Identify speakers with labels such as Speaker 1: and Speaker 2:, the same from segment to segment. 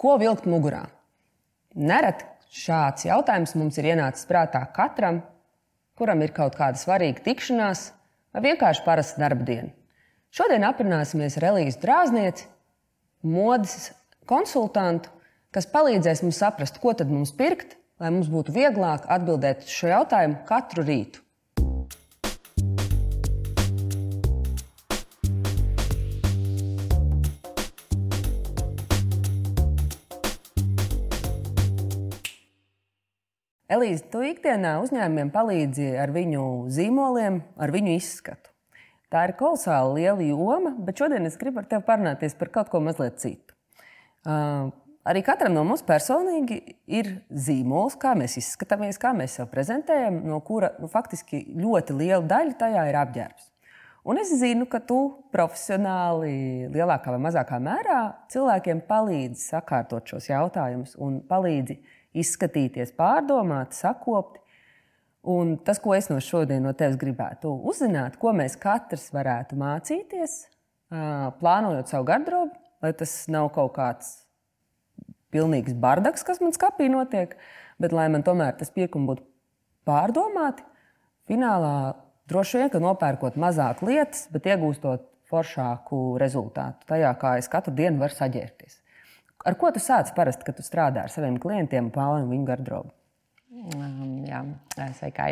Speaker 1: Ko vilkt mugurā? Nereti šāds jautājums mums ir ienācis prātā katram, kuram ir kaut kāda svarīga tikšanās vai vienkārši parasta darba diena. Šodien aprunāsimies ar Elīzu Drāznieci, modes konsultantu, kas palīdzēs mums saprast, ko tad mums pirkt, lai mums būtu vieglāk atbildēt uz šo jautājumu katru rītu. Elīze, tu ikdienā uzņēmumiem palīdzi ar viņu zīmoliem, ar viņu izskatu. Tā ir kolosāli liela joma, bet šodien es gribu ar tevi parunāties par kaut ko mazliet citu. Uh, arī katram no mums personīgi ir zīmols, kā mēs izskatāmies, kā mēs sevi prezentējam, no kura nu, faktiski ļoti liela daļa tajā ir apģērbs. Un es zinu, ka tu profesionāli, lielākā vai mazākā mērā cilvēkiem palīdzi sakārtot šos jautājumus un palīdzi izskatīties, pārdomāt, sakopt. Un tas, ko es no šodienas no tevis gribētu uzzināt, ko mēs katrs varētu mācīties, plānojot savu garderobu, lai tas nav kaut kāds pilnīgs bardaks, kas man skapī notiek, bet lai man tomēr tas piekums būtu pārdomāti, finālā droši vien, ka nopērkot mazāk lietas, bet iegūstot foršāku rezultātu tajā, kā es katru dienu varu saģērbties. Ar ko tu sāc parasti, kad tu strādā ar saviem klientiem plāno viņu garderobu?
Speaker 2: Um, jā, sveikai.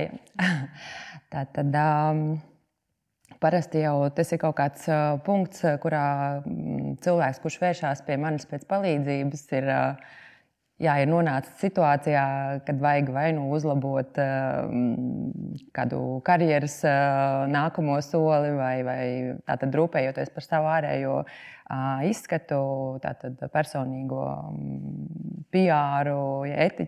Speaker 2: Tā tad um, parasti jau tas ir kaut kāds uh, punkts, kurā um, cilvēks, kurš vēršās pie manis pēc palīdzības, ir uh, jā, ir nonācis situācijā, kad vajag vai nu uzlabot uh, kādu karjeras uh, nākamo soli, vai, vai tātad rūpējoties par savu ārējo izskatu, tātad personīgo um, PR, eti,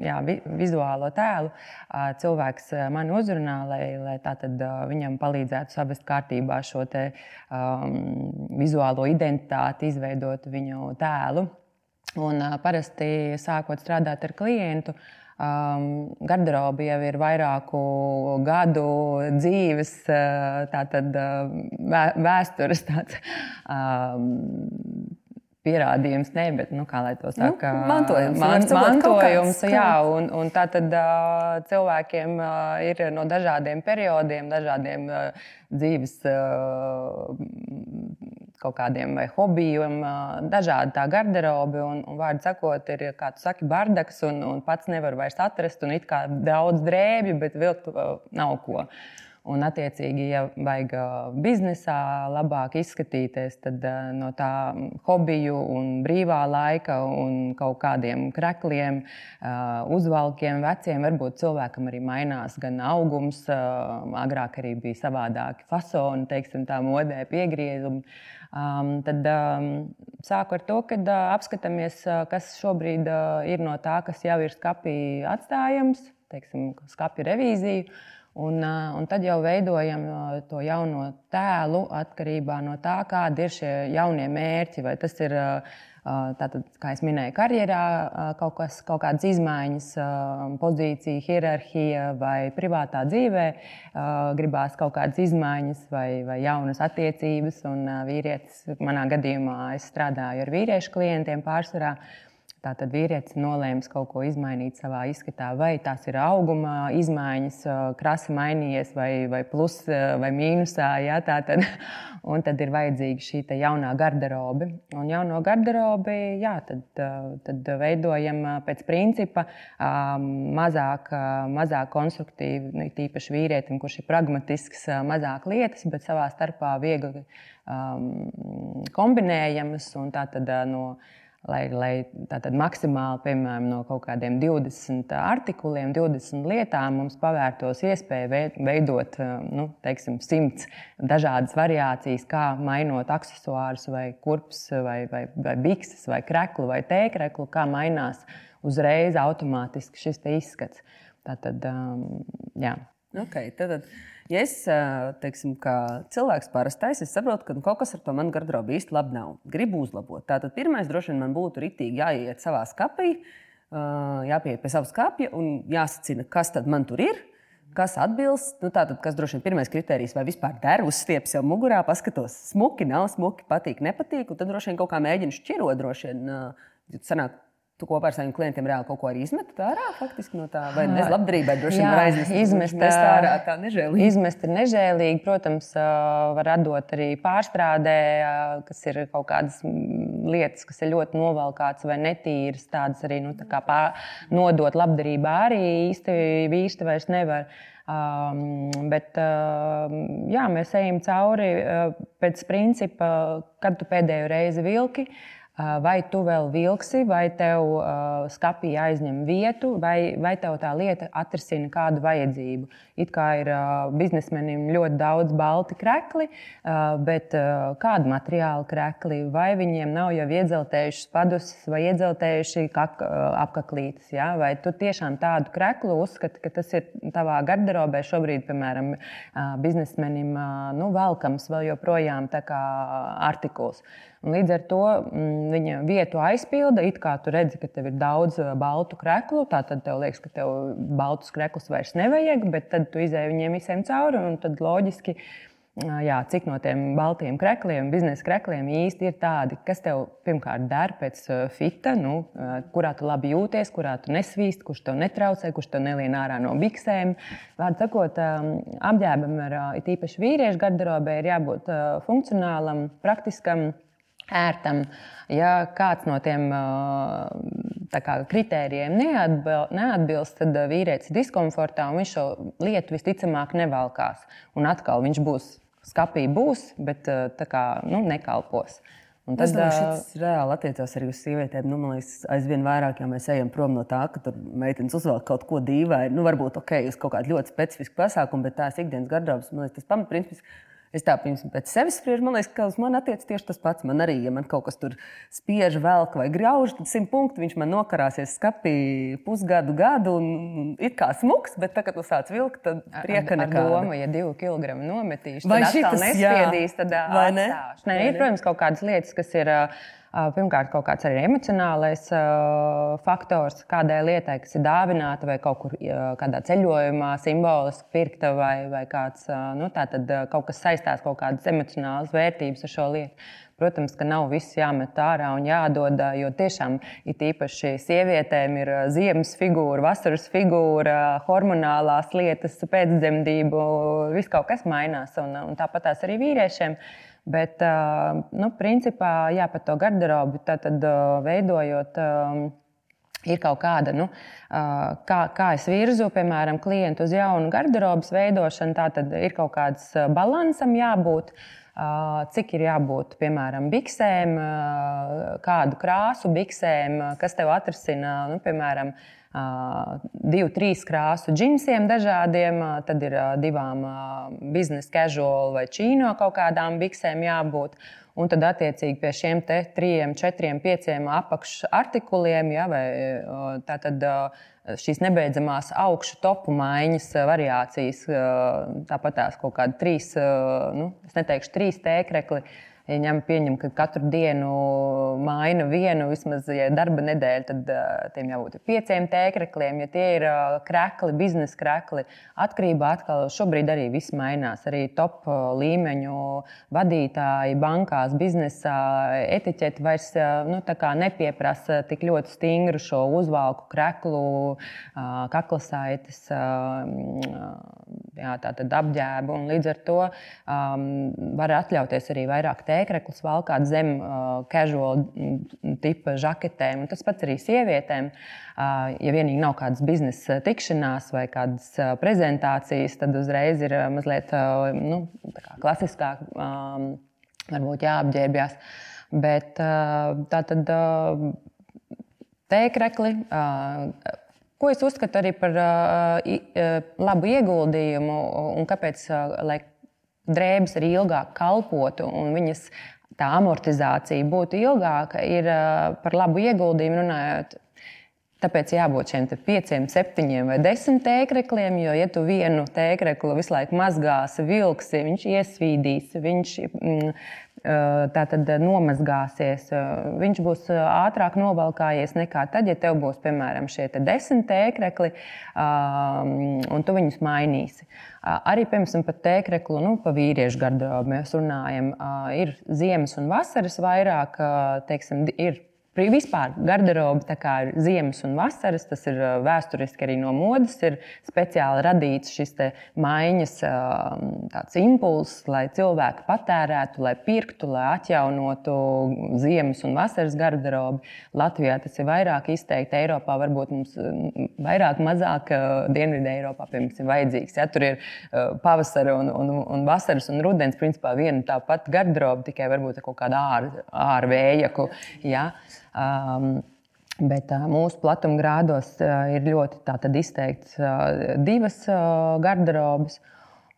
Speaker 2: jā, vi, vizuālo tēlu. Uh, cilvēks mani uzrunā, lai, lai tātad, uh, viņam palīdzētu savest kārtībā šo te, um, vizuālo identitāti, izveidot viņu tēlu. Un, uh, parasti sākot strādāt ar klientu, um, garderobe jau ir vairāku gadu dzīves, uh, tātad, uh, vēstures tāds, um, pierādījums, ne, bet, nu, kā lai to
Speaker 1: nu,
Speaker 2: saka,
Speaker 1: nu, mantojums.
Speaker 2: Man, mantojums jā, un, un tā tad uh, cilvēkiem uh, ir no dažādiem periodiem, dažādiem uh, dzīves. Uh, kaut kādiem vai hobijiem, dažādi tā garderobe. Un, un vārdu sakot, ir, kā tu saki, bardaks, un, un pats nevar vairs atrast, un it kā daudz drēbju, bet vilkt nav ko. Un, attiecīgi, ja vajag biznesā labāk izskatīties, tad no tā hobiju, un brīvā laika un kaut kādiem krekliem, uzvalkiem, veciem, varbūt cilvēkam arī mainās gan augums, agrāk arī bija savādāki fasoni, teiksim, tā modē piegriezumi. Um, tad um, sāku ar to, ka uh, apskatāmies, uh, kas šobrīd uh, ir no tā, kas jau ir skapī atstājams, teiksim, skapju revīziju. Uh, un tad jau veidojam uh, to jauno tēlu atkarībā no tā, kādi ir šie jaunie mērķi. Vai tas ir uh, Tātad, kā jau minēju, karjerā kaut, kas, kaut kādas izmaiņas, pozīcija, hierarhija vai privātā dzīvē, gribās kaut kādas izmaiņas vai, vai jaunas attiecības. Un vīrietis, manā gadījumā, es strādāju ar vīriešu klientiem pārsvarā. Tātad vīrietis nolēma kaut ko izmainīt savā izskatā, vai tās ir auguma izmaiņas, krāsa mainījies, vai, vai plus vai mīnusā. Ja, tātad, un tad ir vajadzīga šī jaunā garderobe. Un jauno garderobi jā, tad, tad veidojam pēc principa mazāk, mazāk konstruktīvi, tīpaši vīrietim, kurš ir pragmatisks, mazāk lietas, bet savā starpā viegli um, kombinējamas. Tātad, no, lai, lai tātad maksimāli piemēram, no kaut kādiem 20 artikuliem, 20 lietām mums pavērtos iespēja veidot nu, teiksim, 100 dažādas variācijas, kā mainot accessorus, vai kurpes, vai, vai, vai bikses, vai kreklu, vai tēkreklu, kā mainās uzreiz automātiski šis izskats. Tātad, um, jā.
Speaker 1: Okay, tad, Ja es teiksim, cilvēks parastais, es saprotu, ka nu, kaut kas ar to manu garderobu īsti labi nav. Gribu uzlabot. Tātad pirmais droši vien man būtu rītīgi jāiet savā skapī, jāpieiet pie savas skapja un jāsacina, kas tad man tur ir. Kas atbilst, nu, tātad, kas droši vien ir pirmais kriterijs, vai vispār der uzstieps jau mugurā, paskatos, smuki, nav smuki, patīk, nepatīk. Tad droši vien kaut kā mēģinu šķirot, droši vien Sanāk, Tu kopā ar saviem klientiem reāli kaut ko arī izmet ārā, faktiski no tā, vai ne? Labdarībai droši vien aizmest.
Speaker 2: Izmest ārā tā nežēlīgi. Izmest ir nežēlīgi. Protams, var atdot arī pārstrādē, kas ir kaut kādas lietas, kas ir ļoti novalkātas vai netīras. Tādas arī nu, tā pār, nodot labdarībā arī īsti, īsti vairs nevar. Um, bet uh, jā, mēs ejam cauri uh, pēc principa, kad tu pēdējo reizi vilki. Uh, Vai tu vēl vilksi, vai tev uh, skapī aizņem vietu, vai, vai tev tā lieta atrisina kādu vajadzību. It kā ir uh, biznesmenim ļoti daudz balti krekli, uh, bet uh, kādu materiālu krekli, vai viņiem nav jau iedzeltējuši padus vai iedzeltējuši kak, uh, apaklītes. Ja? Vai tu tiešām tādu kreklu uzskati, ka tas ir tavā garderobē šobrīd, piemēram, uh, biznesmenim uh, nu, velkams vēl joprojām artikuls. Un līdz ar to mm, viņa vietu aizpilda. It kā tu redzi, ka tev ir daudz baltu kreklu, tad tev liekas, ka tev baltus kreklus vairs nevajag, bet tad tu izēji viņiem visiem cauri un tad loģiski. Jā, cik no tiem baltiem krekliem, biznesa krekliem īsti ir tādi, kas tev pirmkārt der pēc fita, nu, kurā tu labi jūties, kurā tu nesvīst, kurš tev netraucē, kurš tev nelien ārā no biksēm. Vārdu sakot, apģērbam ar īpaši vīriešu garderobē ir jābūt funkcionālam, praktiskam ērtam. Ja kāds no tiem kā, kritērijiem neatbil, neatbilst, tad vīrietis ir diskomfortā un viņš šo lietu visticamāk nevalkās. Un atkal viņš būs skapī, būs, bet kā, nu, nekalpos.
Speaker 1: Un tad, es domāju, tas reāli attiecās arī uz sievietēm. Nu, man liekas, aizvien vairāk, ja mēs ejam prom no tā, ka tur meitenes uzvelk kaut ko dīvainu. Nu, varbūt ok, uz kaut kādu ļoti specifisku pasākumu, bet tās ikdienas gardrobas, man liekas, tas pamatprincips Es tā piemēram, pēc sevis spriežu, man liekas, ka uz mani attiecas tieši tas pats. Man arī, ja man kaut kas tur spiež, velk vai grauž, tad simt punktu viņš man nokarāsies skapī pusgadu, gadu, un it kā smuks, bet tagad, kad tu sāc vilkt, tad prieka nekā.
Speaker 2: Doma, ja divi kilogrami nometīšu, vai tas nespiedīs, tad vai ne? Nē, ir, protams, kaut kādas lietas, kas ir. Uh, Pirmkārt, kaut kāds arī emocionālais uh, faktors kādai lietai, kas ir dāvināta vai kaut kur uh, kādā ceļojumā, simboliski pirkta vai, vai kāds, uh, nu, tad, kaut kas saistās kaut kādas emocionālas vērtības ar šo lietu. Protams, ka nav viss jāmet ārā un jādod, jo tiešām ir īpaši sievietēm ir ziemas figūra, vasaras figūra, hormonālās lietas, pēcdzemdību, viss kaut kas mainās. Un, un tāpat arī vīriešiem. Bet, nu, principā, jā, par to garderobu tad, veidojot. Ir kaut kāda, nu, kā, kā es virzu, piemēram, klientu uz jaunu garderobas veidošanu, tā tad ir kaut kāds balansam jābūt. Cik ir jābūt, piemēram, biksēm, kādu krāsu biksēm, kas tev atrasina, nu, piemēram, divu, trīs krāsu džinsiem dažādiem, tad ir divām biznesa casual vai čīno kaut kādām biksēm jābūt. Un tad, attiecīgi, pie šiem trim, četriem, pieciem apakšartikuliem, ja, vai tātad šīs nebeidzamās augšu topu maiņas variācijas, tāpat tās kaut kādi trīs, nu, es neteikšu trīs tēkrekli ja ņem, pieņem, ka katru dienu maina vienu, vismaz ja darba nedēļu, tad tiem jābūt pieciem tēkrekliem. Ja tie ir krekli, biznesa krekli, atkarībā atkal šobrīd arī viss mainās. Arī top līmeņu vadītāji bankās, biznesā, etiķeti vairs nu, nepieprasa tik ļoti stingru šo uzvalku kreklu, kaklasaites, jā, apģērbu. Līdz ar to um, var atļauties arī vairāk tēkļu tēkreklis valkāt zem uh, casual mm, tipa žaketēm. Un tas pats arī sievietēm. Uh, ja vienīgi nav kādas biznesa tikšanās vai kādas uh, prezentācijas, tad uzreiz ir uh, mazliet uh, nu, klasiskāk, um, varbūt jāapģērbjas. Bet uh, tā tad uh, tēkrekli. Uh, Ko es uzskatu arī par uh, labu ieguldījumu un kāpēc, uh, drēbes arī ilgāk kalpotu un viņas tā amortizācija būtu ilgāka, ir par labu ieguldījumu runājot. Tāpēc jābūt šiem pieciem, septiņiem vai desmit tēkrekliem, jo, ja tu vienu tēkreklu visu laiku mazgāsi, vilksi, viņš iesvīdīs, viņš mm, tā tad nomazgāsies. Viņš būs ātrāk novalkājies nekā tad, ja tev būs, piemēram, šie desmit tēkrekli, un tu viņus mainīsi. Arī, piemēram, par tēkreklu, nu, pa vīriešu garderobu mēs runājam. Ir ziemas un vasaras vairāk, teiksim, ir Vispār garderobe ir ziemas un vasaras, tas ir vēsturiski arī no modes. Ir speciāli radīts šis maiņas impulss, lai cilvēki patērētu, lai pirktu, lai atjaunotu ziemas un vasaras garderobi. Latvijā tas ir vairāk izteikti, Eiropā varbūt mums vairāk, mazāk Dienvidē Eiropā mums ir vajadzīgs. Ja? Tur ir pavasara un, un, un vasaras un rudens principā viena tā pati garderobe, tikai varbūt ar kaut kādu ārvējaku. Ja? Um, Bet uh, mūsu platumgrādos uh, ir ļoti izteikts uh, divas garderobas.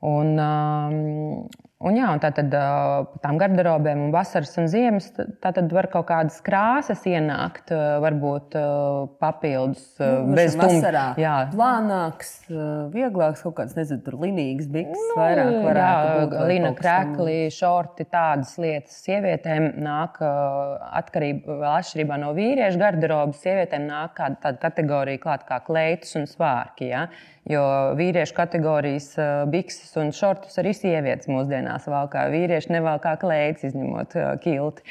Speaker 2: Un, um, Un, jā, un tā tad tām garderobēm un vasaras un ziemas tā tad var kaut kādas krāsas ienākt, varbūt papildus.
Speaker 1: Nu, bez vasarā. Jā, plānāks, vieglāks, kaut kāds, nezinu, tur linīgs bikses nu, vairāk varētu jā, būt.
Speaker 2: Lina krekli, šorti, tādas lietas. Sievietēm nāk atkarībā, vēl atšķirībā no vīriešu garderobas, sievietēm nāk kāda tāda kategorija klāt kā kleitas un svārki. Ja? Jo vīriešu kategorijas bikses un šortus arī sievietes mūsdienās valkā. Vīrieši nevalkā klēts, izņemot kilti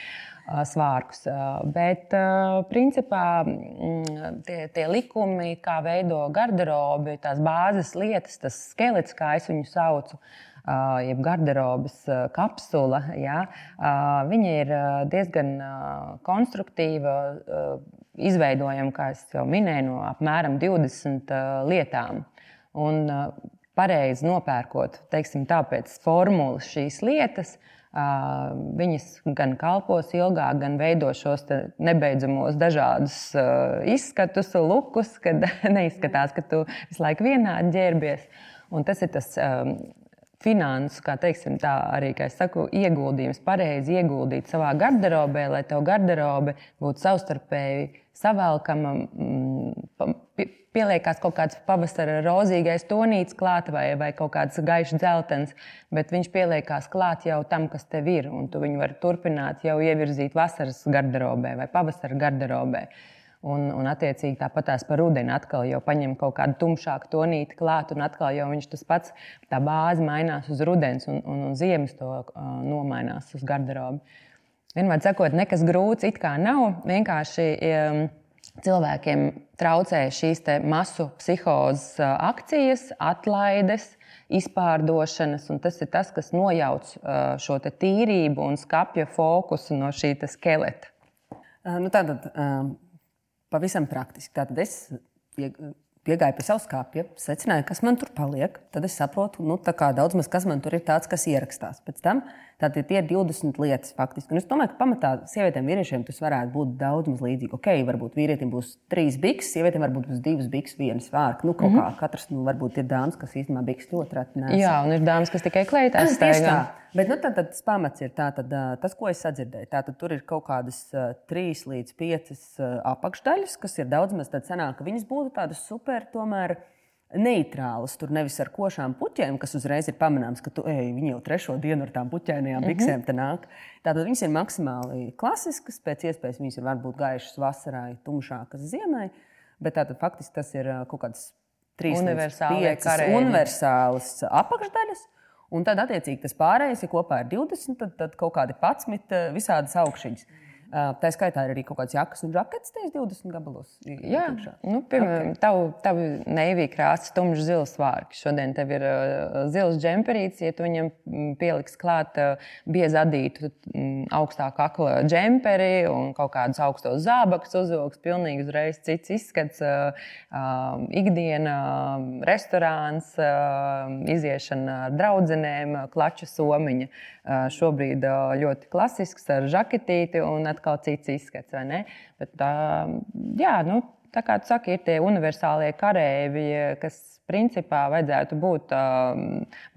Speaker 2: svārkus. Bet, principā, mm, tie, tie likumi, kā veido garderobi, tās bāzes lietas, tas skelets, kā es viņu saucu, jeb garderobas kapsula, ja, viņa ir diezgan konstruktīva. Izveidojam, kā jau minēju, no apmēram 20 lietām. Un pareizi nopērkot, teiksim, tāpēc formulas šīs lietas, viņas gan kalpos ilgāk, gan veido šos nebeidzamos dažādus izskatus, lukus, kad neizskatās, ka tu visu laiku vienādi ģērbies. Un tas ir tas finansu, kā teiksim, tā arī, kā saku, ieguldījums, pareizi ieguldīt savā garderobē, lai tev garderobe būtu savstarpēji savēlkama, mm, pieliekās kaut kāds pavasara rozīgais tonīts klāt vai, vai kaut kāds gaišs dzeltens, bet viņš pieliekās klāt jau tam, kas tev ir, un tu viņu vari turpināt jau ievirzīt vasaras garderobē vai pavasara garderobē. Un, un attiecīgi tāpatās par rudeni atkal jau paņem kaut kādu tumšāku tonīti klāt, un atkal jau viņš tas pats, tā bāze mainās uz rudens, un, un, un ziemas to uh, nomainās uz garderobi. Vienmēr sakot, nekas grūts it kā nav, vienkārši. Cilvēkiem traucē šīs masu psihozes akcijas, atlaides, izpārdošanas, un tas ir tas, kas nojauc šo tīrību un skapja fokusu no šī skeleta.
Speaker 1: Nu, tātad, pavisam praktiski. Tātad es piegāju pie savas skāpja, secināju, kas man tur paliek. Tad es saprotu, nu, daudz maz kas man tur ir tāds, kas ierakstās. Pēc tam Tātad tie ir 20 lietas faktiski. Un es domāju, ka pamatā sievietēm un vīriešiem tas varētu būt daudz maz līdzīgi. Ok, varbūt vīrietim būs trīs bikses, sievietēm varbūt būs divas bikses, viena svārka. Nu, kaut mm -hmm. kā katrs, nu, varbūt ir dāmas, kas īstenībā bikses ļoti reti nes.
Speaker 2: Jā, un ir dāmas, kas tikai kleitās staigā.
Speaker 1: Bet nu, tad, tad tas pamats ir tā, tad, tas, ko es sadzirdēju. Tātad tur ir kaut kādas uh, trīs līdz piecas uh, apakšdaļas, kas ir daudz maz tādas ka viņas būtu tādas super tomēr neitrālas, tur nevis ar košām puķēm, kas uzreiz ir pamanāms, ka tu, ej, viņi jau trešo dienu ar tām puķēnajām mhm. biksēm mm -hmm. nāk. Tātad viņas ir maksimāli klasiskas, pēc iespējas viņas ir varbūt gaišas vasarai, tumšākas ziemai, bet tātad faktiski tas ir kaut kāds trīs universāls, universāls apakšdaļas. Un tad, attiecīgi, tas pārējais ir kopā ar 20, tad, tad kaut kādi 11 visādas augšņas. Tā skaitā ir arī kaut kāds jakas un žaketes, 20 gabalos.
Speaker 2: Jā, nu, piemēram, okay. tavu, tavu neivīgi krāsa, tumšs zils vārks. Šodien tev ir uh, zils džemperīts, ja tu viņam pieliks klāt uh, biezi adītu um, augstāku akla džemperi un kaut kādus augstos zābakus uzvilks, pilnīgi uzreiz cits izskats, uh, uh, ikdiena, restorāns, uh, iziešana ar draudzenēm, klača somiņa. Uh, šobrīd uh, ļoti klasisks ar žaketīti un atkal cits izskats. Bet, jā, nu, tā kā tu saki, ir tie universālie kareivi, kas principā vajadzētu būt uh,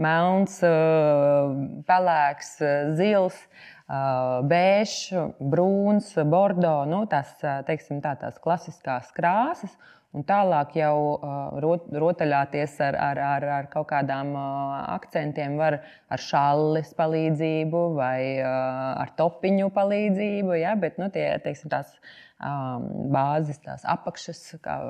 Speaker 2: melns, uh, pelēks, zils. Uh, Bēžs, brūns, bordo, nu, tās, teiksim, tā, tās klasiskās krāsas, un tālāk jau rot, rotaļāties ar, ar, ar, ar kaut kādām akcentiem var ar šalles palīdzību vai ar topiņu palīdzību. Ja? Bet nu, tie teiksim, tās um, bāzes, tās apakšas, kā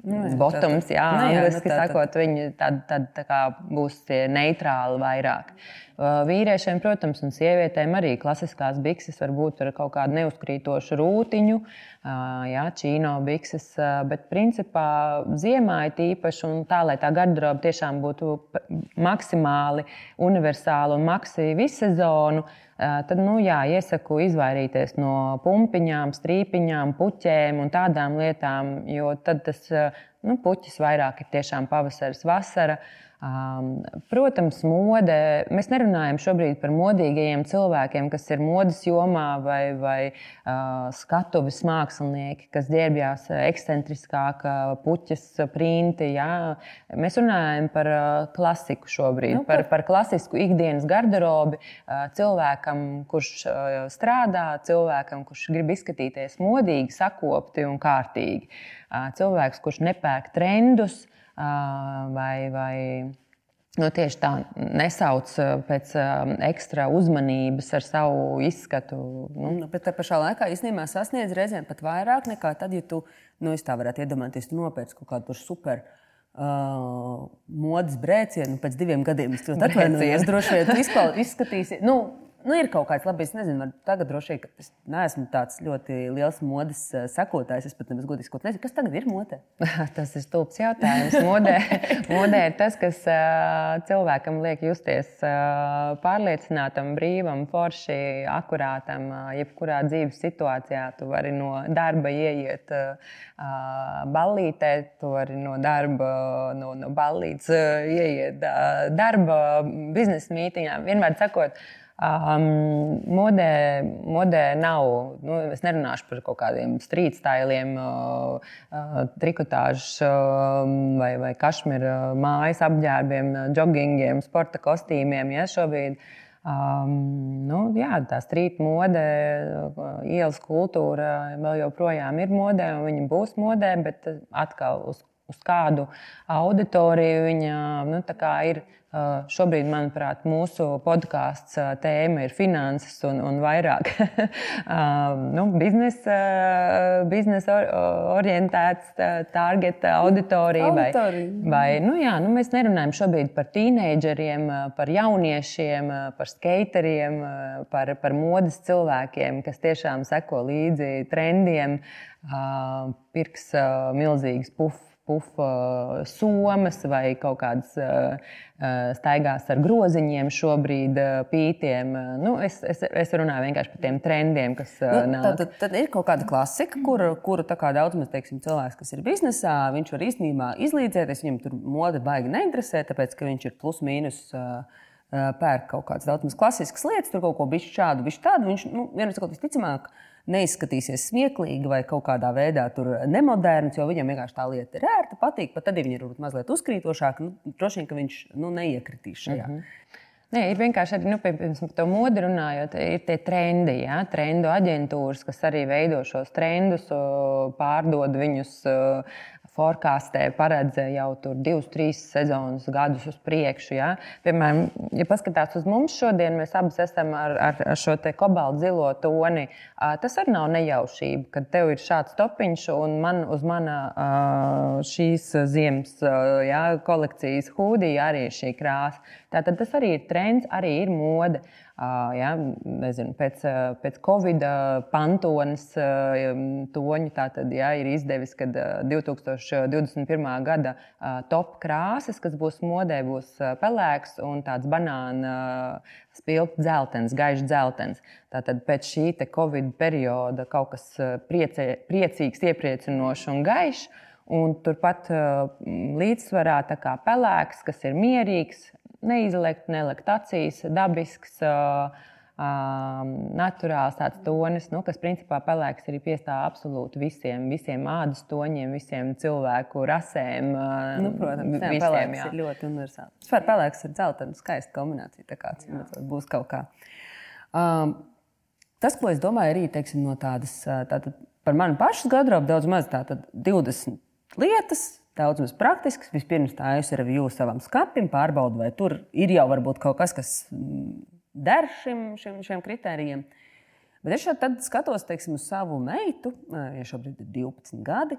Speaker 2: nu, bottoms, jā, nu, jā, angliski nu, sakot, viņi tad, tad tā kā būs tie neitrāli vairāk. Uh, vīriešiem, protams, un sievietēm arī klasiskās bikses var būt ar kaut kādu neuzkrītošu rūtiņu, uh, jā, čīno bikses, uh, bet principā ziemā ir tīpaši un tā, lai tā garderoba tiešām būtu maksimāli universāla un maksi visu sezonu tad nu, jā, iesaku izvairīties no pumpiņām, strīpiņām, puķēm un tādām lietām, jo tad tas nu, puķis vairāk ir tiešām pavasaris, vasara. Um, protams, mode. Mēs nerunājam šobrīd par modīgajiem cilvēkiem, kas ir modes jomā vai, vai uh, skatuves mākslinieki, kas ģērbjās ekscentriskāk, puķis, printi. Jā. Mēs runājam par uh, klasiku šobrīd, nu, par, par klasisku ikdienas garderobi uh, cilvēkam, kurš uh, strādā, cilvēkam, kurš grib izskatīties modīgi, sakopti un kārtīgi. Uh, cilvēks, kurš nepērk trendus vai, vai nu, tieši tā nesauc pēc ekstra uzmanības ar savu izskatu.
Speaker 1: Nu. Nu, bet tā pašā laikā īstenībā sasniedz reizēm pat vairāk nekā tad, ja tu, nu, tā varētu iedomāties, tu nopērci kaut kādu super. Uh, modes brēcienu pēc diviem gadiem. Es to atvainojos. Droši vien izskatīsies. Nu, Nu, ir kaut kāds labi, es nezinu, tagad droši vien, ka es neesmu tāds ļoti liels modes uh, sekotājs. Es pat nemaz godīgi nezinu, kas tagad ir modē.
Speaker 2: tas ir stulbs jautājums. Modē, modē ir tas, kas uh, cilvēkam liek justies uh, pārliecinātam, brīvam, forši, akurātam. Jebkurā dzīves situācijā tu vari no darba ieiet ballītē, tu vari no darba, no, no ballītes ieiet darba biznesa mītīņā. Vienmēr sakot, Um, modē, modē nav, nu, es nerunāšu par kaut kādiem street stiliem, uh, uh, trikotāžas uh, vai, vai kašmira mājas apģērbiem, joggingiem, sporta kostīmiem. Ja, šobrīd, um, nu, jā, tā street mode, ielas kultūra vēl joprojām ir modē, un viņa būs modē, bet atkal uz, uz kādu auditoriju viņa nu, ir šobrīd, manuprāt, mūsu podkāsts tēma ir finanses un, un vairāk nu, biznesa, biznes orientēts, target auditorija. Vai, vai, nu, jā, nu, mēs nerunājam šobrīd par tīneidžeriem, par jauniešiem, par skateriem, par, par modes cilvēkiem, kas tiešām seko līdzi trendiem, pirks milzīgas pufas pufa somas vai kaut kādas staigās ar groziņiem, šobrīd pītiem. Nu, es, es, es runāju vienkārši par tiem trendiem, kas nu, nāk.
Speaker 1: Tad, tad ir kaut kāda klasika, kuru, kuru daudz mēs teiksim, cilvēks, kas ir biznesā, viņš var īstenībā izlīdzēties. Viņam tur mode baigi neinteresē, tāpēc ka viņš ir plus mīnus. Pērk kaut kādas daudz klasiskas lietas, tur kaut ko bišķi šādu, bišķi tādu. Viņš, nu, vienmēr sakot, visticamāk, uh, neizskatīsies smieklīgi vai kaut kādā veidā nemoderns, jo viņam vienkārši tā lieta ir ērta, patīk. Pat tad, ja viņi ir mazliet uzkrītošāki, nu, droši vien, ka viņš nu, neiekritīs šajā. Mm -hmm.
Speaker 2: Nē, ir vienkārši arī nu, par to modi runājot, ir tie trendi, ja? trendu aģentūras, kas arī veido šos trendus, pārdod viņus forecastē paredz jau divus, trīs sezonus, gadus uz priekšu. Ja? Piemēram, ja paskatās uz mums šodien, mēs abi esam ar, ar, ar šo kobaltu zilo toni. Tas arī nav nejaušība, kad tev ir šāds topiņš un man uz mana šīs ziemas ja, kolekcijas hūdija arī ir šī krāsa. Tātad tas arī ir trends, arī ir mode. Ja, nezinu, pēc, pēc Covid pantonas toņu tātad, ja, ir izdevis, ka 2021. gada top krāsas, kas būs modē, būs pelēks un tāds banāna spilgts dzeltens, gaišs dzeltens. Tātad pēc šī Covid perioda kaut kas priecē, priecīgs, iepriecinošs un gaišs. Un turpat līdzsvarā tā kā pelēks, kas ir mierīgs, neizlekt, nelekt acīs, dabisks. Uh, Uh, naturāls tāds tonis, nu, kas principā pelēks arī piestāv absolūti visiem, visiem ādas toņiem, visiem cilvēku rasēm. Uh,
Speaker 1: nu, protams, jā, visiem, pelēks jā. ir ļoti universāls. Vispār pelēks ir dzeltena, skaista kombinācija. Tā kā būs kaut kā. Um, tas, ko es domāju, arī teiksim, no tādas, tātad par manu pašu gadrobu daudz maz tātad 20 lietas, daudz maz praktisks. Vispirms tā es ar jūsu savam skapim pārbaudu, vai tur ir jau kaut kas, kas mm, der šim, šim, šiem kritērijiem. Bet es šeit skatos teiksim, uz savu meitu, ja šobrīd ir 12 gadi.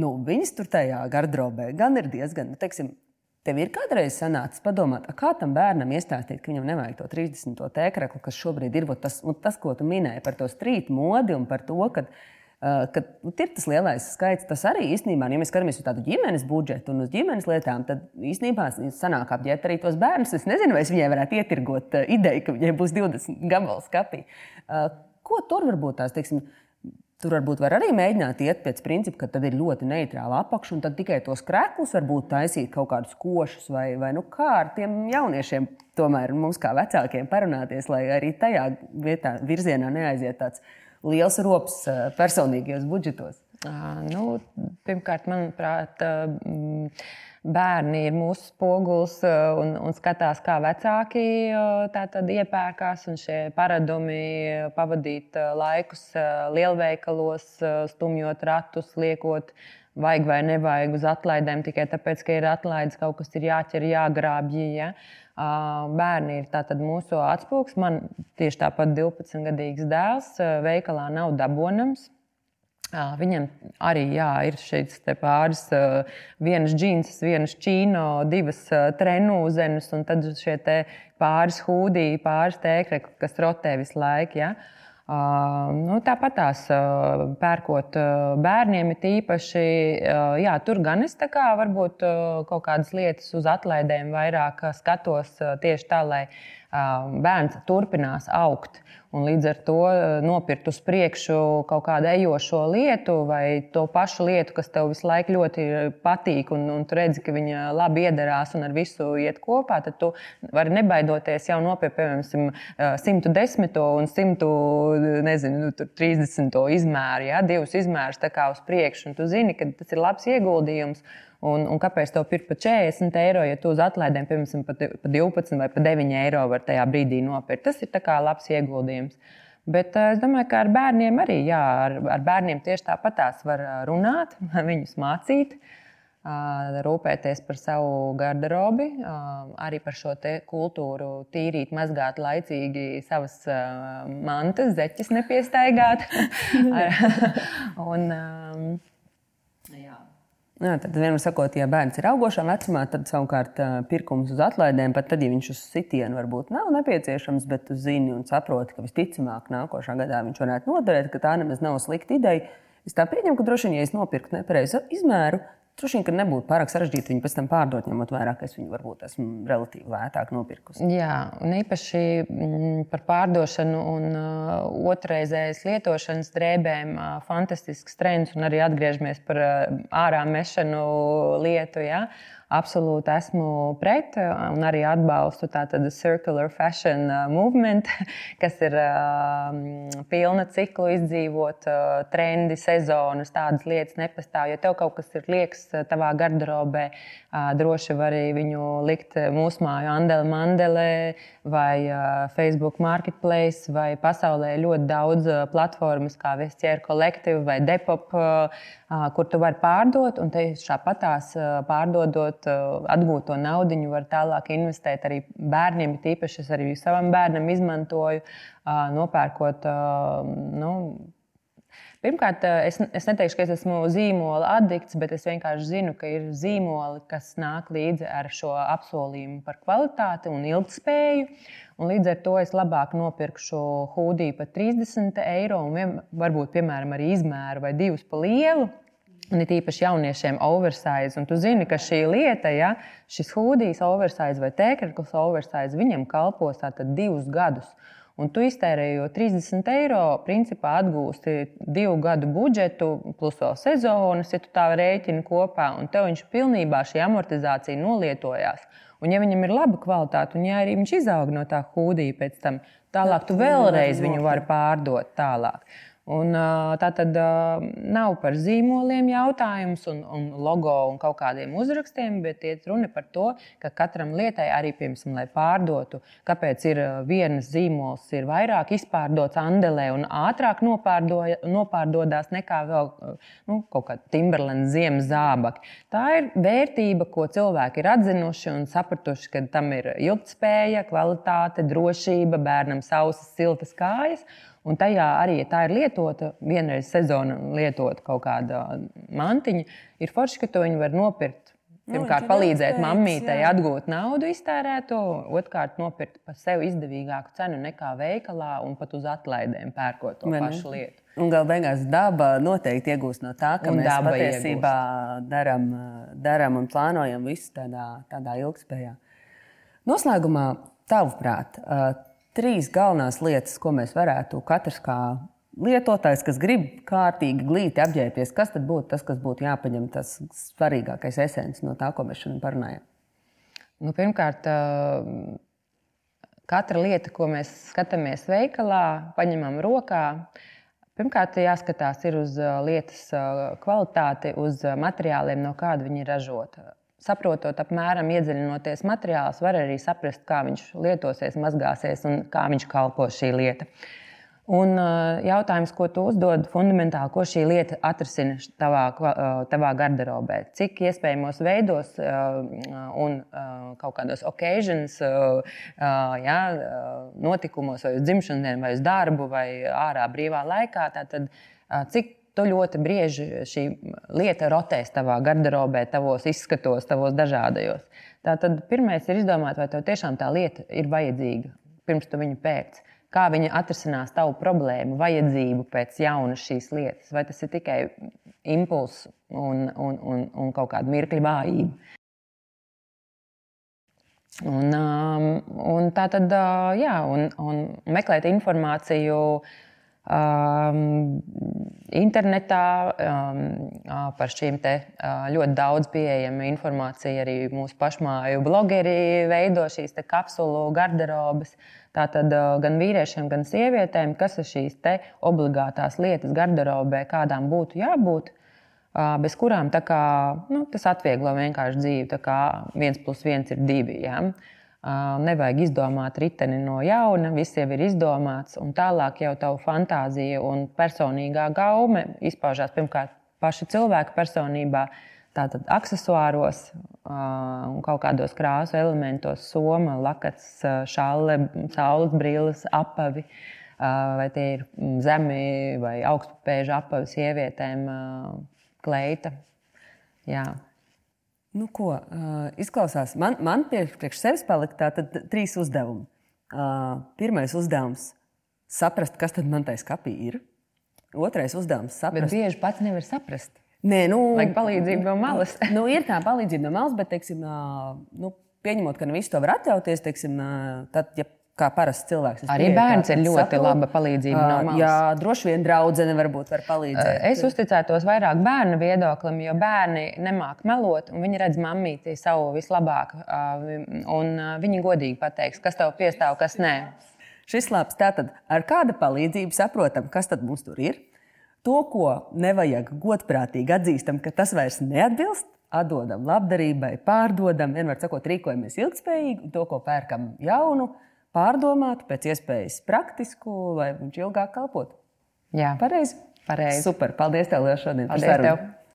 Speaker 1: Nu, viņas tur tajā gardrobē gan ir diezgan, nu, teiksim, Tev ir kādreiz sanācis padomāt, kā tam bērnam iestāstīt, ka viņam nevajag to 30. tēkraklu, kas šobrīd ir tas, tas, ko tu minēji par to strīdu modi un par to, ka, ka nu, ir tas lielais skaits. Tas arī īstenībā, ja mēs skatāmies uz tādu ģimenes budžetu un uz ģimenes lietām, tad īstenībā sanāk apģērbt arī tos bērnus. Es nezinu, vai es viņai varētu ietirgot uh, ideju, ka viņai būs 20 gabalu skapī. Uh, ko tur varbūt tās, teiksim, Tur varbūt var arī mēģināt iet pēc principa, ka tad ir ļoti neitrāla apakša, un tad tikai tos krēklus varbūt taisīt kaut kādus košus, vai, vai nu kā ar tiem jauniešiem, tomēr mums kā vecākiem parunāties, lai arī tajā vietā, virzienā neaiziet tāds liels rops personīgajos budžetos.
Speaker 2: Nu, pirmkārt, manuprāt, uh, bērni ir mūsu spogulis uh, un, un skatās, kā vecāki iepērkās. Šie paradumi pavadīt laikus lielveikalos, stumjot ratus, liekot vajag vai nevajag uz atlaidēm tikai tāpēc, ka ir atlaides, kaut kas ir jāķer, jāgrābj. Ja? Bērni ir mūsu atspūgs. Man tieši tāpat 12-gadīgs dēls veikalā nav dabonams. Viņam arī jā, ir šeit pāris, vienas džins, vienas čīno, divas trenūzenes, un tad šie pāris hūdī, pāris tēkļi, kas rotē visu laiku. Ja? Nu, Tāpat tās pērkot bērniem, ir īpaši, jā, tur gan es kā, varbūt kaut kādas lietas uz atlaidēm vairāk skatos tieši tā, lai bērns turpinās augt. Un līdz ar to nopirkt uz priekšu kaut kādu ejošo lietu vai to pašu lietu, kas tev visu laiku ļoti patīk, un, un tu redzi, ka viņa labi iedarās un ar visu iet kopā, tad tu vari nebaidoties jau nopirkt, piemēram, 110 un 100, nezinu, 30 nu, izmēru, ja? divus izmērus uz priekšu. Un tu zini, ka tas ir labs ieguldījums. Un, un kāpēc tev pirkt par 40 eiro, ja tu uz atlaidēm, piemēram, pa 12 vai pa 9 eiro var tajā brīdī nopirkt? Tas ir labs ieguldījums. Bet uh, es domāju, ka ar bērniem arī, jā, ar, ar bērniem tieši tāpat tās var uh, runāt, viņus mācīt, uh, rūpēties par savu garderobi, arī par šo kultūru, tīrīt, mazgāt laicīgi savas mantas, zeķes nepiestaigāt. un, um, Jā, tad vienmēr sakot, ja bērns ir augošā vecumā, tad savukārt pirkums uz atlaidēm, pat tad, ja viņš uz sitienu varbūt nav nepieciešams, bet tu zini un saproti, ka visticamāk nākošā gadā viņš varētu noderēt, ka tā nemaz nav slikta ideja. Es tā pieņemu, ka droši vien, ja es nopirku nepareizu izmēru, Droši vien, ka nebūtu pārāk sarežģīti viņu pēc tam pārdot, ņemot vērā, ka es viņu varbūt esmu relatīvi lētāk nopirkusi. Jā, un īpaši mm, par pārdošanu un uh, otrreizējas lietošanas drēbēm uh, fantastisks trends, un arī atgriežamies par uh, ārā mešanu lietu. Ja? Absolūti esmu pret un arī atbalstu tādu circular fashion uh, movement, kas ir uh, pilna ciklu izdzīvot, trendi, sezonas, tādas lietas nepastāv. Ja tev kaut kas ir liekas tavā garderobē, droši var arī viņu likt mūsu māju Andele Mandele vai Facebook Marketplace vai pasaulē ļoti daudz platformas kā Vestier Collective vai Depop. Kur tu vari pārdot, un tieši tāpatās pārdodot atgūto naudu, var tālāk investēt arī bērniem. Tīpaši es arī savam bērnam izmantoju, nopērkot. Nu, Pirmkārt, es, es neteikšu, ka es esmu zīmola addikts, bet es vienkārši zinu, ka ir zīmoli, kas nāk līdzi ar šo apsolījumu par kvalitāti un ilgspēju. Un līdz ar to es labāk nopirkšu hūdiju par 30 eiro un vien, varbūt, piemēram, arī izmēru vai divus pa lielu. Un it īpaši jauniešiem oversize. Un tu zini, ka šī lieta, ja šis hūdijs oversize vai tēkļus oversize, viņam kalpos tātad divus gadus. Un tu iztērējot 30 eiro, principā atgūsti divu gadu budžetu, plus vēl sezonas, ja tu tā rēķini kopā, un tev viņš pilnībā šī amortizācija nolietojās. Un, ja viņam ir laba kvalitāte, un ja arī viņš izaug no tā hūdija pēc tam, tālāk tu vēlreiz viņu vari pārdot tālāk. Un, tā tad nav par zīmoliem jautājums un, un logo un kaut kādiem uzrakstiem, bet iet runa par to, ka katram lietai arī, piemēram, lai pārdotu, kāpēc ir vienas zīmols ir vairāk izpārdots Andelē un ātrāk nopārdodās nekā vēl nu, kaut kāda Timberlands ziemas zābaki. Tā ir vērtība, ko cilvēki ir atzinuši un sapratuši, ka tam ir ilgspēja, kvalitāte, drošība, bērnam sausas, siltas kājas. Un tajā arī, ja tā ir lietota, vienreiz sezonā lietota kaut kāda mantiņa, ir forši, ka to viņi var nopirkt. Nu, Pirmkārt, palīdzēt mammītei atgūt naudu iztērēto, otrkārt, nopirkt par sevi izdevīgāku cenu nekā veikalā un pat uz atlaidēm pērkot to Man, pašu lietu.
Speaker 1: Un galu beigās daba noteikti iegūst no tā, ka un mēs patiesībā darām, darām un plānojam visu tādā, tādā ilgspējā. Noslēgumā, tavuprāt, trīs galvenās lietas, ko mēs varētu katrs kā lietotājs, kas grib kārtīgi glīti apģērbties, kas tad būtu tas, kas būtu jāpaņem tas svarīgākais esens no tā, ko mēs šodien parunājam?
Speaker 2: Nu, pirmkārt, katra lieta, ko mēs skatāmies veikalā, paņemam rokā. Pirmkārt, jāskatās uz lietas kvalitāti, uz materiāliem, no kāda viņi ir ražota saprotot apmēram, iedziļinoties materiālus, var arī saprast, kā viņš lietosies, mazgāsies un kā viņš kalpo šī lieta. Un jautājums, ko tu uzdod, fundamentāli, ko šī lieta atrisina tavā, tavā garderobē? Cik iespējamos veidos un kaut kādos occasions, jā, notikumos, vai uz dzimšanas dienu, vai uz darbu, vai ārā brīvā laikā, tātad cik tu ļoti bieži šī lieta rotēs tavā garderobē, tavos izskatos, tavos dažādajos. Tātad pirmais ir izdomāt, vai tev tiešām tā lieta ir vajadzīga pirms tu viņu pēc. Kā viņa atrisinās tavu problēmu, vajadzību pēc jaunas šīs lietas, vai tas ir tikai impulss un, un, un, un kaut kāda mirkļa vājība. Un, um, un tā tad, uh, jā, un, un meklēt informāciju uh, internetā um, par šīm ļoti daudz pieejama informācija. Arī mūsu pašmāju blogeri veido šīs kapsulu garderobas. Tātad gan vīriešiem, gan sievietēm, kas ir šīs obligātās lietas garderobē, kādām būtu jābūt, bez kurām kā, nu, tas atvieglo vienkārši dzīvi. Tā kā viens plus viens ir divi. Ja? Nevajag izdomāt riteni no jauna, viss jau ir izdomāts, un tālāk jau tavu fantāzija un personīgā gaume izpaužās pirmkārt paša cilvēka personībā, tātad accessoāros un kaut kādos krāsu elementos, soma, lakats, šāle, saules brilles, apavi. Vai tie ir zemi vai augstpēža apavi sievietēm, kleita. Jā.
Speaker 1: Nu, ko, uh, izklausās, man, man priekš, priekš sevis palika tātad trīs uzdevumi. Uh, pirmais uzdevums - saprast, kas tad man tajā skapī ir. Otrais uzdevums - saprast.
Speaker 2: Bet bieži pats nevar saprast.
Speaker 1: Nē, nu,
Speaker 2: Vajag palīdzību no malas.
Speaker 1: nu, ir tā palīdzība no malas, bet, teiksim, nu, pieņemot, ka ne visi to var atļauties, teiksim, tad, ja kā parasts cilvēks.
Speaker 2: Arī bērns ir ļoti saprotu. laba palīdzība no malas.
Speaker 1: Jā, droši vien draudzene varbūt var palīdzēt.
Speaker 2: Es uzticētos vairāk bērnu viedoklim, jo bērni nemāk melot, un viņi redz mammīti savu vislabāk, un viņi godīgi pateiks, kas tev piestāv, kas nē.
Speaker 1: Šis labs tātad ar kāda palīdzību saprotam, kas tad mums tur ir. To, ko nevajag godprātīgi atzīstam, ka tas vairs neatbilst, atdodam labdarībai, pārdodam, vienmēr sakot, rīkojamies ilgspējīgi, to, ko pērkam jaunu, pārdomātu, pēc iespējas praktisku, lai viņš ilgāk kalpotu.
Speaker 2: Jā,
Speaker 1: pareizi.
Speaker 2: Pareizi.
Speaker 1: Super. Paldies, tev, Lielas, šodien.
Speaker 2: Paldies, tev.